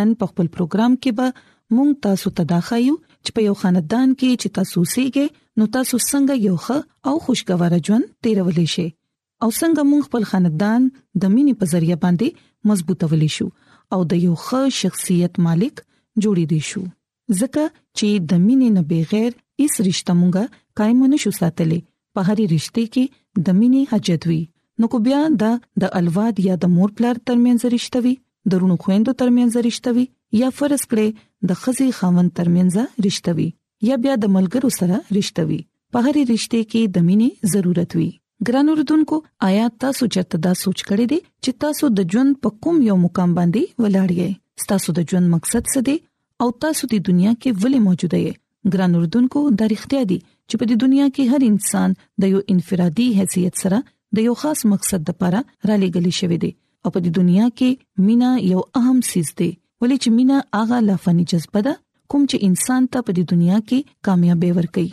نن په خپل پروګرام کې به مونږ تاسو ته دا خایو چې په یو خاندان کې چې تاسو سیګه نو تاسو څنګه یو ښه او خوشګوار ژوند تیرولې شي او څنګه مونږ خپل خاندان د مینې په ذریعہ باندې مضبوطولې شو او د یو ښه شخصیت مالک جوړې دي شو ځکه چې د مینې نه بغیر هیڅ رشتہ مونږه قائم نه شو ساتلی په هرې رشتې کې د مینې حاجت وي نو کو بیا دا د الواد یا د مور پلار ترمنځ رشتہ وي درونو خويندو ترمنځ رشتہ وي یا فرض کړي د خزي خاوند ترمنځ رشتہ وي یا بیا د ملګرو سره رشتہ وي په هرې رشتې کې د مینې ضرورت وي ګران اوردونکو آیا تاسو چرته دا سوچ کړی دی چې تاسو د ژوند په کوم یو مقام باندې ولاړ یې تاسو د ژوند مقصد څه دی او تاسو د دنیا کې ولې موجوده یې ګران اردوونکو د اړتیا دي چې په دې دنیا کې هر انسان د یو انفرادي حیثیت سره د یو خاص مقصد لپاره را لېږل شوی دی او په دې دنیا کې مینا یو اهم سیز دی ولې چې مینا هغه لافانی جذبه ده کوم چې انسان ته په دې دنیا کې کامیابی ورکړي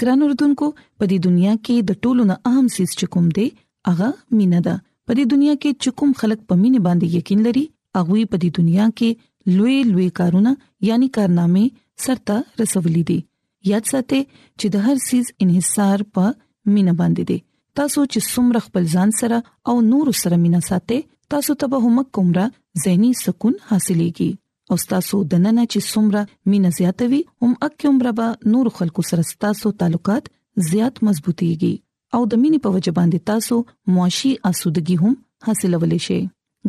ګران اردوونکو په دې دنیا کې د ټولو نه اهم سیس چې کوم دی هغه مینه ده په دې دنیا کې چې کوم خلک په مینه باندې یقین لري هغه په دې دنیا کې لوی لوی کارونه یعنی کارنامې سرته رسولې دي یاد ساتئ چې د هر سیس انحصار په مینه باندې دی تاسو چې څومره خپل ځان سره او نور سره مینه ساتئ تاسو ته به هم کومره زهني سکون حاصلېږي او تاسو د نن چې څومره مینا زیاتوي هم اکه عمر به نور خلکو سره تاسو تعلقات زیات مضبوطيږي او د مینې په وجه باندې تاسو معاشي اسودګي هم حاصلولې شي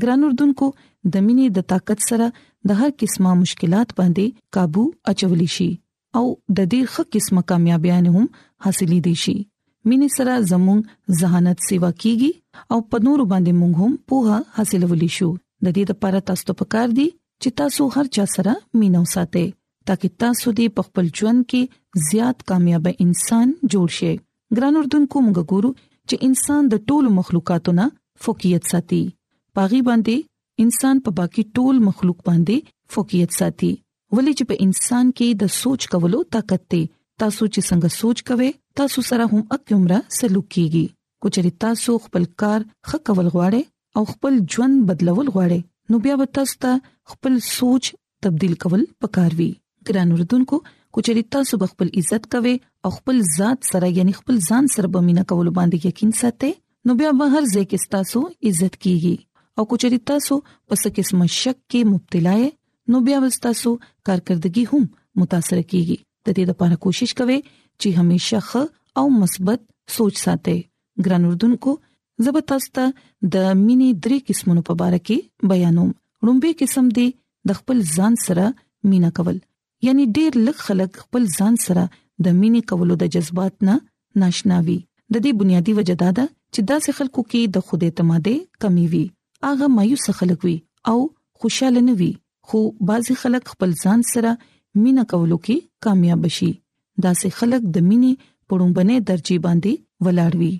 ګران اردوونکو د مینې د طاقت سره د هر قسمه مشکلات باندې काबू اچولې شي او د ډیر ښه قسمه کامیابیانه هم حاصلې دي شي مینې سره زموږ ذهانت سیوا کیږي او په نور باندې موږ هم پوها حاصلولی شو د دې لپاره تاسو ته پکار دي چې تاسو هر چا سره مینه وساتئ ترڅو تاسو دې په خپل ژوند کې زیات کامیاب انسان جوړ شئ ګران اردوونکو موږ ګورو چې انسان د ټولو مخلوقاتو نه فوقیت ساتي پاغي باندې انسان په باقي ټول مخلوق باندې فوقیت ساتي ولې چې په انسان کې د سوچ کولو طاقت دی تاسو چې څنګه سوچ کوئ تاسو سره هم اکیمره سلوک کیږي کچري تاسو خپل کار خه کول غواړئ او خپل ژوند بدلول غواړئ نو بیا به تاسو ته خپل سوچ تبديل کول پکار وي ګران اردوونکو کچري تاسو خپل عزت کوي او خپل ذات سره یعنی خپل ځان سره به مینا کول باندې یقین ساتي نو بیا به هر ځای کې تاسو عزت کیږي او کچري تاسو پس قسم شک کې مبتلا یې نو بیا ولستاسو کارکردګي هم متاثر کیږي د دې لپاره کوشش کوئ چې همیشه ښه او مثبت سوچ ساتئ ګران اردوونکو زبتاستا د مینې درې قسمونو په اړه کې بیانوم رومبه قسم دی د خپل ځان سره مینا کول یعنی ډیر لږ خلک خپل ځان سره د مینې کولو د جذبات نه ناشناوي د دې بنیادی وجه دا ده چې داسې خلکو کې د خود اعتمادي کمی وي اغه مایوس خلک وي او خوشاله نه وي خو بعضي خلک خپل ځان سره مینا کولو کې کامیاب شي داسې خلک د مینې پړومبنه درجه باندې ولاړ وي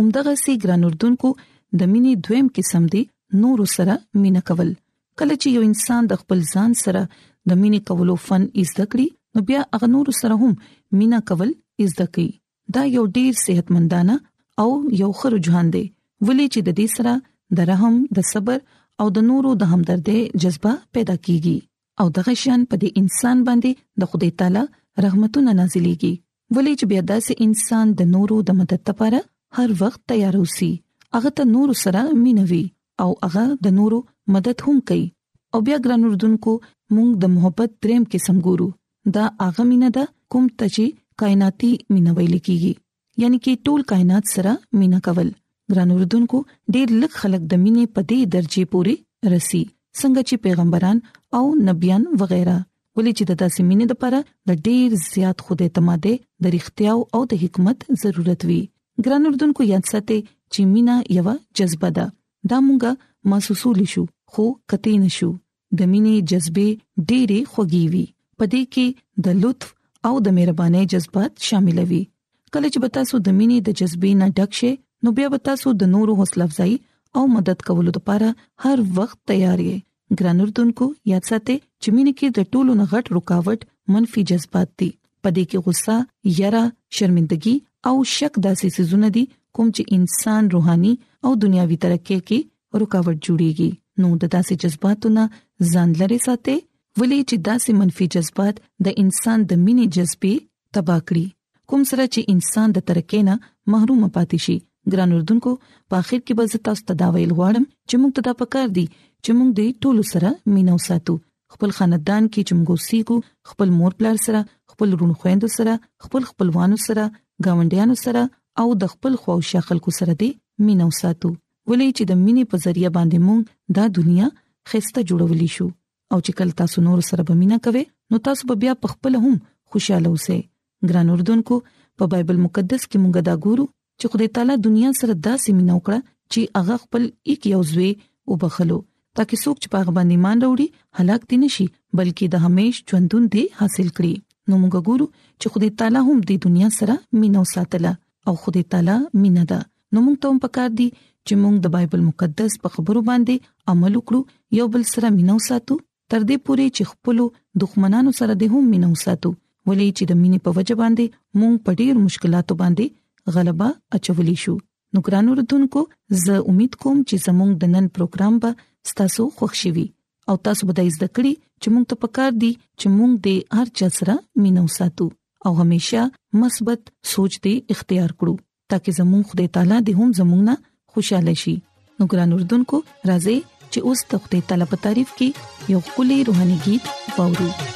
همدغه سي ګران اردوونکو د مینې دویم قسم دی نور سره مینا کول کله چې یو انسان د خپل ځان سره د مینې کولو فن زده کړي نو بیا هغه نور سره هم مینا کول زده کوي دا یو ډیر صحتمندانه او یو خرو جهان دی ولې چې د دې سره د رحم د صبر او د نورو د همدردۍ جذبه پیدا کیږي او دغه شان په دې انسان باندې د خدای تعالی رحمتونه نازلېږي ولې چې بیا داسې انسان د نورو د مدد لپاره هر وخت تیار اوسي هغه ته نور سره مينوي او هغه د نورو مدد هم کوي او بیا ګران اردوونکو موږ د محبت دریم قسم ګورو دا هغه مینه ده کوم ته چې کائناتي مینه ویل کیږي یعنی کې ټول کائنات سره مینا کول ګران اردوونکو ډېر لږ خلک د مینې په دې درجه پوري رسی څنګه چې پیغمبران او نبيان وغیرہ ولې چې د داسې مینې لپاره د ډیر زیات خود اعتماد د رښتیا او د حکمت ضرورت وي ګران اردوونکو یاد ساتئ چې مینا یو جذبه ده دا مونږه محسوسول شو خو کته نشو د مینې جذبه ډېری خوږی وي پدې کې د لطف او د مهرباني جذبات شامل وي کله چې به تاسو د مینې د جذبې نه ډک شئ نو بیا به تاسو د نورو حوصله افزایی او مدد کولو لپاره هر وخت تیار یئ ګران اردوونکو یاد ساتئ چې مینه کې د ټولو نه غټ رکاوټ منفي جذبات دي پدې کې غصه یرا شرمندګي او شک داسې سيزونه دي کوم چې انسان روحاني او دنیاوي ترقۍ کې رکاوټ جوړيږي نو د داسې جذباتو نه ځان لري ساتي ولې چې داسې منفي جذبات د انسان د مینې جذبې تباه کړي کوم سره چې انسان د ترقې نه محروم پاتې شي ګران اردوونکو په اخر کې به زه تاسو ته دا ویل غواړم چې موږ ته دا پکار دي چې موږ دې ټول سره مینه وساتو خپل خاندان کې چې موږ سیګو خپل مور پلار سره خپل رونو خويندو سره خپل خپلوانو سره گاونډیانو سره او د خپل خوښه خلکو سره دې مینه وساتو ولې چې د مینې په ذریعہ باندې موږ دا دنیا خسته جوړولې شو او چې کله تاسو نور سره به مینا کوي نو تاسو به بیا په خپل هم خوشاله اوسئ ګران اردوونکو په بایبل مقدس کې مونږ دا ګورو چې خدای تعالی دنیا سره داسې مینا وکړه چې هغه خپل یک یو زوی وبخلو ترڅو څوک چې په باندې مان وروړي هلاک دي نشي بلکې د همیش ژوندون دي حاصل کړي نو موږ ګورو چې خدای تعالی هم د دنیا سره مينو ساتله او خدای تعالی مینه ده نو موږ ته هم پکار دي چې موږ د بایبل مقدس په خبرو باندې عمل وکړو یو بل سره مینه وساتو تر دې پوري چې خپل دښمنانو سره د هم مینه وساتو ولې چې د مینې په وجه باندې موږ په ډیر مشکلاتو باندې غلبه اچولې شو نو ګرانو رتونکو زه امید کوم چې زموږ د نن پروګرام به تاسو خوښ شي وي او تاسو به د زده کړې چې موږ ته پکار دي چې موږ د هر چا سره مينو ساتو او همیشه مثبت سوچ دې اختیار کړو ترڅو زموږ خدای تعالی دې هم زموږ نه خوشاله شي نو ګران اردوونکو راځي چې اوس د خدای تعالی په تعریف کې یو کلی روحاني गीत وورو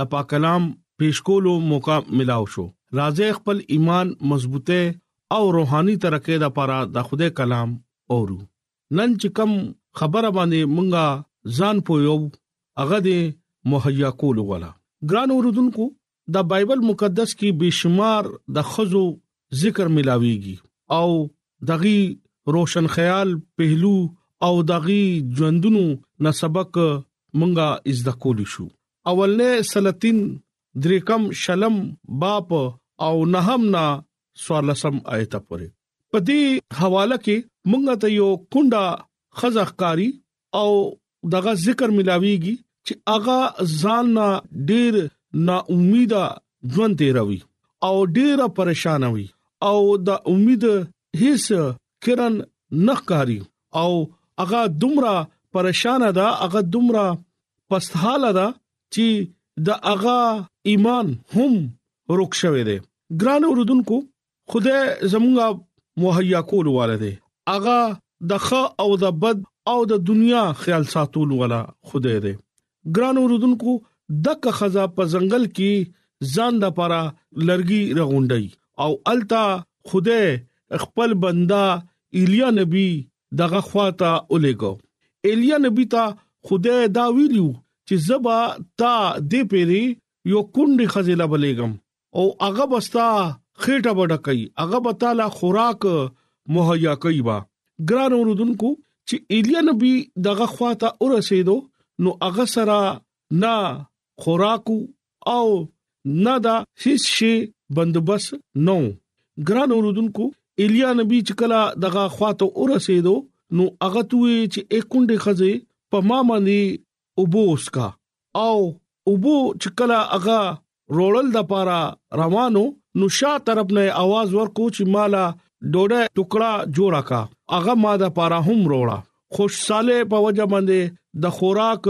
د پاک کلام پیش کولو موقع ملاو شو راځي خپل ایمان مضبوطه او روحاني ترقې د پاره د خوده کلام اورو نن چې کم خبره باندې مونږه ځان پویو هغه دې مهیا کول ولا ګران اوردونکو د بایبل مقدس کې بشمار د خزو ذکر ملاويږي او دغي روشن خیال پهلو او دغي ژوندونو نه سبق مونږه از د کول شو اولنې سلطین دریکم شلم باپ او نهم نا سوالسم آیت پورې په دې حواله کې مونږ ته یو کونډه خزخکاری او دغه ذکر ملاويږي چې هغه ځان نه ډیر نا امیده ژوند تیروي او ډیره پریشان وي او د امید هیڅ کرن نخکاری او هغه دومره پریشان ده هغه دومره پستحاله ده چې د هغه ایمان هم روک شوی دی ګران اوردونکو خدای زمونږه مهیا کول والا دی اغا د خ او د بد او د دنیا خیال ساتول والا خدای دی ګران اوردونکو دک خزا په ځنګل کې ځان د پاره لرګي رغونډي او التا خدای خپل بندا ایلیا نبی دغه خواته الیګو ایلیا نبی ته خدای دا ویلو چې زبا تا دې پیری یو کونډي خزیلا بلیګم او هغه بستا خېټه وډه کوي هغه به تعالی خوراک مهیا کوي با ګران اوردونکو چې ایلیا نبی دغه خواته ورسېدو نو هغه سره نه خوراک او نه دا هیڅ شی بندوبس نو ګران اوردونکو ایلیا نبی چې کلا دغه خواته ورسېدو نو هغه توې چې اکونډه خزه په ما باندې اوبو اسکا او اوبو چې کله هغه روړل د پاره روانو نو شا طرف نه आवाज ورکو چې مالا ډوډه ټوکړه جوړه کا هغه ما د پاره هم روړه خوش صالح په وجه باندې د خوراک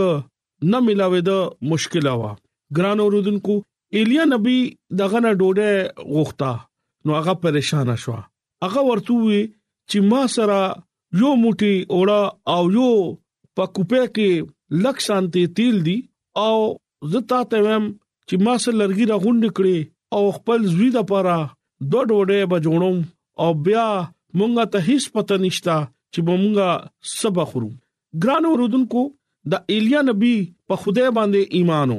نه ملاوي د مشکل وا ګران اوردونکو ایلیا نبی دغه نه ډوډه غوښتا نو هغه پریشان شو هغه ورته وی چې ما سره یو موټي اوړه او یو په کوپه کې لک شانتي تیل دي او زه تا ته ویم چې ما سره لرګي را غونډ کړي او خپل زوی د پاره دوه ډوډۍ به جوړوم او بیا مونږه ته هیڅ پته نشتا چې مونږه سبا خورو ګران اوردونکو د ایلیا نبی په خدای باندې ایمانو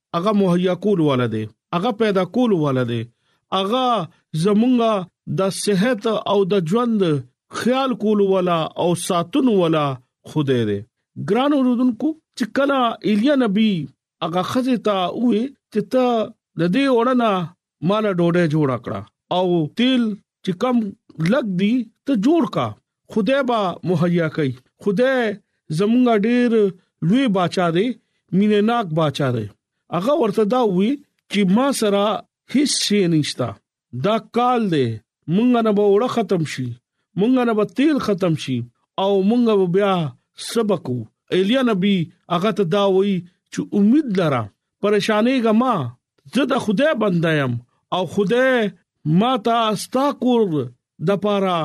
هغه مهیا کول والا دی هغه پیدا کول والا دی هغه زمونږه د صحت او د ژوند خیال کول والا او ساتون والا خدای دی ګران اوردونکو چې کله ایلیا نبی هغه خزه ته وې چې ته د دې اورنه مال ډوډۍ جوړ کړه او تیل چې کم لګ دی ته جوړ کا خدای با مهیا کوي خدای زمونږ ډیر لوی بچا دی مینناک بچا دی هغه ورته دا وی چې ما سره هیڅ شي نشتا دا کال دی مونږ نه به وړه ختم شي مونږ نه به تیل ختم شي او مونږ به بیا سبقو ایلیا نبی هغه ته دا وایي چې امید لرم پریشانېږه ما زه د خدای بنده يم او خدای ما ته ستا کور د پاره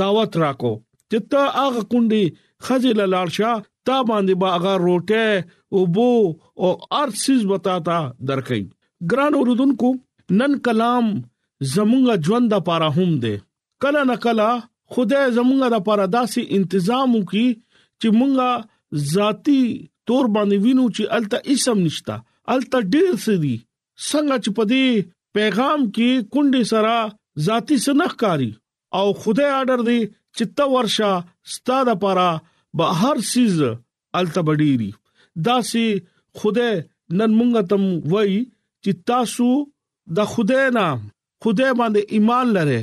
دعوت راکو چې ته هغه کونډي خزل لاړشه تا باندې به هغه روټه او بو او ارسیز وتا تا درکې ګران اوردونکو نن کلام زمونږ ژوند د پاره هم دی کله نه کله خدای زمونږه د پاره داسې تنظیم وکي چې مونږه ذاتی تور باندې وینو چې الته اسم نشتا الته ډیر سدي څنګه چې په دې پیغام کې کندې سره ذاتی سنخکاری او خدای آرډر دی چې تا ورشه ستاده لپاره به هر سیز الته بډيري داسې خوده نن مونږ تم وای چې تاسو د خوده نه خوده باندې ایمان لره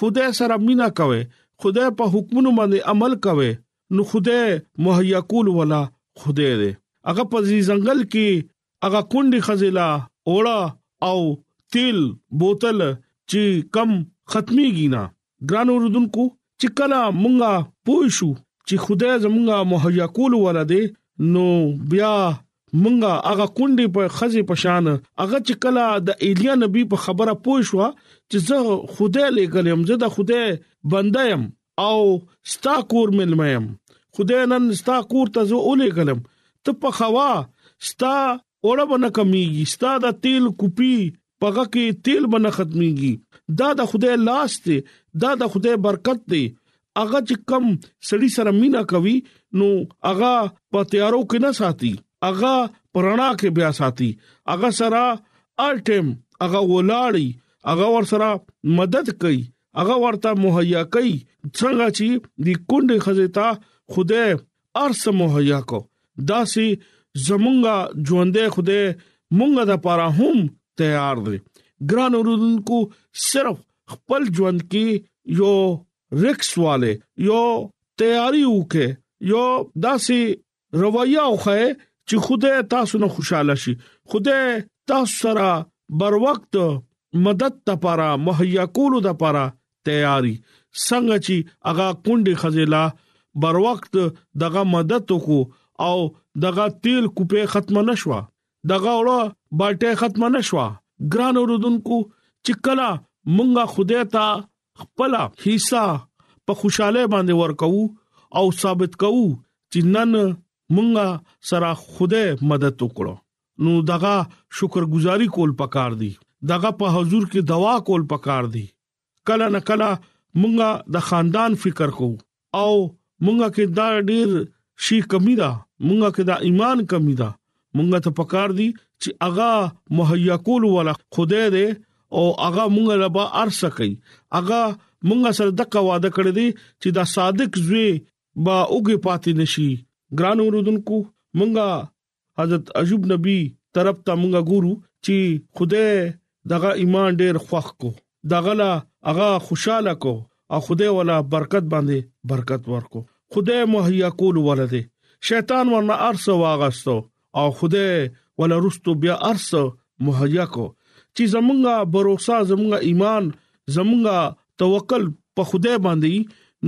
خوده سره مینا کوي خوده په حکمونو باندې عمل کوي نو خوده مهیا کول ولا خوده دې هغه په ځنګل کې هغه کونډي خزه لا اوړه او تیل بوتل چې کم ختميږي نه ګران اوردونکو چې کله مونږه پوه شو چې خدای زمونږه مهیا کول ولا دی نو بیا مونږه هغه کونډې په خزه پشان هغه چې کله د ایلیا نبی په خبره پوه شو چې زه خدای لګلم زه د خدای بنده يم او ستا کور ملما يم خدای نن ستا کور ته زه اولې کلم ته په خوا ستا اوړه بنه کمیږي ستا د تیل کوپی پغه کې تیل بنه ختميږي دا د خدای لاس دی دا د خدای برکت دی اغه چې کم سړی سره مینا کوي نو اغه په تیارو کې نه ساتي اغه پرانا کې بیا ساتي اغه سره الټم اغه ولاړی اغه ور سره مدد کوي هغه ورته مهیا کوي څنګه چې د کندې خزه ته خوده ارس مهیا کو داسي زمونږه ژوندې خوده مونږه د پاره هم تیار دي ګران اوردونکو صرف خپل ژوند کې یو رکس والے یو تیاری وکه یو داسي رویه او خه چې خدای تاسو نه خوشاله شي خدای تاسو سره بر وخت مدد لپاره مهیا کولو لپاره تیاری څنګه چې هغه کونډې خزیلا بر وخت دغه مدد وکړو او دغه تیل کوپه ختم نشوه دغه وړه بالټه ختم نشوه ګران اوردونکو چې کلا مونږه خدای ته خپل حصہ په خوشاله باندې ورکو او ثابت کوو چې نن مونږه سره خوده مدد وکړو نو دغه شکرګزاري کول پکار دي دغه په حضور کې دوا کول پکار دي کله نه کله مونږه د خاندان فکر کوو او مونږه کې دا ډیر شي کمی ده مونږه کې دا ایمان کمی ده مونږه ته پکار دي چې اغا مهیا کول ولا خدای دې او اغا مونږه لبا ارسه کوي اغا مونږه سره د کا وعده کړی دي چې دا صادق زوی با اوګه پاتې نشي ګران اوردونکو مونږه حضرت ایوب نبی طرف ته مونږ ګورو چې خدای دغه ایمان ډیر خوښ کو دغه لا هغه خوشاله کو او خدای ولا برکت باندې برکت ورکو خدای مهیا کول ولده شیطان ورنه ارس واغستو او خدای ولا رستو بیا ارس مهیا کو چې زمونږه باور زمونږه ایمان زمونږه توکل په خدای باندې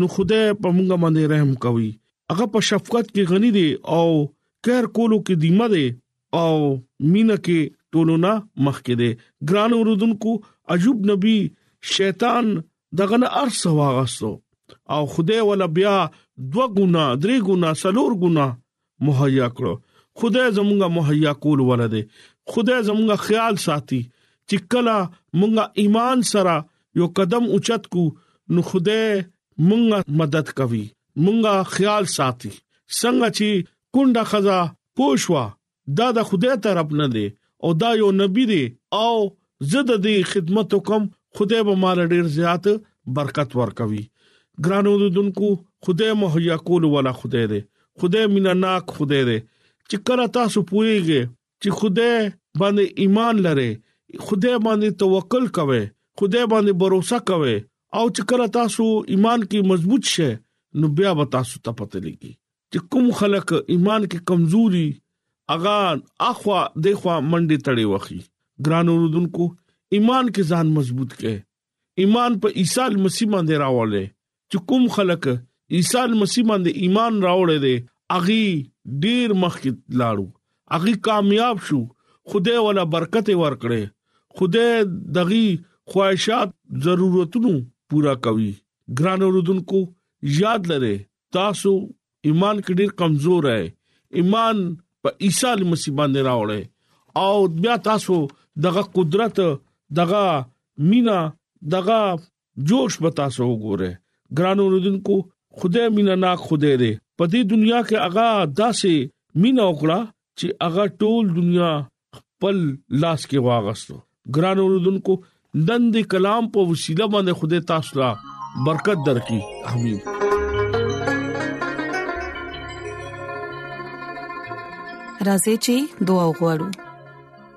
نو خدای په مونږه باندې رحم کوي هغه په شفقت کې غني دي او کار کولو کې دیمه ده او مینا کې ټولونه مخ کې ده ګران اوردونکو عجوب نبی شیطان دغه نه ارس واغستو او خدای ولا بیا دو ګنا درې ګنا سلور ګنا مهیا کړو خدای زمونږه مهیا کول ولده خدای زمونږه خیال ساتي چې کله مونږه ایمان سره یو قدم اوچت کو نو خدای مونږه مدد کوي مونږه خیال ساتي څنګه چې کونډه خزا پوښوا دا د خدای طرف نه دی او دا یو نبی دی او زه د دې خدمت کوم خدای به مال ډیر زیات برکت ورکوي ګرانو دونکو خدای مهیا کول ولا خدای دی خدای مینا ناک خدای دی چې کله تاسو پوریږئ چې خدای باندې ایمان لري خدای باندې توکل کوي خدای باندې باور کوي او چې کله تاسو ایمان کې مضبوط شئ نو بیا به تاسو ته پته لګي چې کوم خلک ایمان کې کمزوري اغا اخوا دغه منډي تړي وخی ګران اوردونکو ایمان کې ځان مضبوط کړئ ایمان په عیسی مسیح باندې راولې چې کوم خلک عیسی مسیح باندې ایمان راوړې دي اغي ډیر مخکې لاړو اغي کامیاب شو خدای ولا برکت ورکړي خدای دغي خواهشات ضرورتونو پورا کوي ګران اوردونکو یاد لره تاسو ایمان کې ډیر کمزور دی ایمان په عیسی مسیح باندې راوړی او بیا تاسو دغه قدرت دغه مینا دغه جوش به تاسو وګوره ګران اوردونکو خدای مینا ناک خدای دې په دې دنیا کې هغه داسې مینا وکړه چې هغه ټول دنیا خپل لاس کې واغستو ګران اوردونکو نن د کلام په وسیله باندې خدای تاسو ته برکت درکړي امين راځي چې دعا وغوړو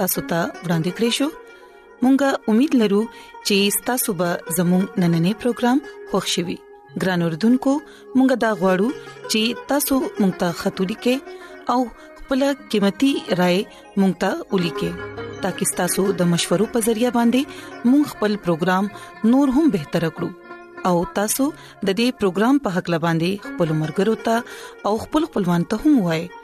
تاسو ته ورانده کړی شو مونږه امید لرو چې تاسو به زموږ نننې پروګرام خوښ شوي ګران اوردونکو مونږه دا غواړو چې تاسو مونږ ته خاطري کې او خپل قیمتي رائے مونږ ته ولي کې ترڅو تاسو د مشورو په ذریعہ باندې مونږ خپل پروګرام نور هم بهتر کړو او تاسو د دې پروګرام په حق لباندي خپل مرګرو ته او خپل خپلوان ته هم وایي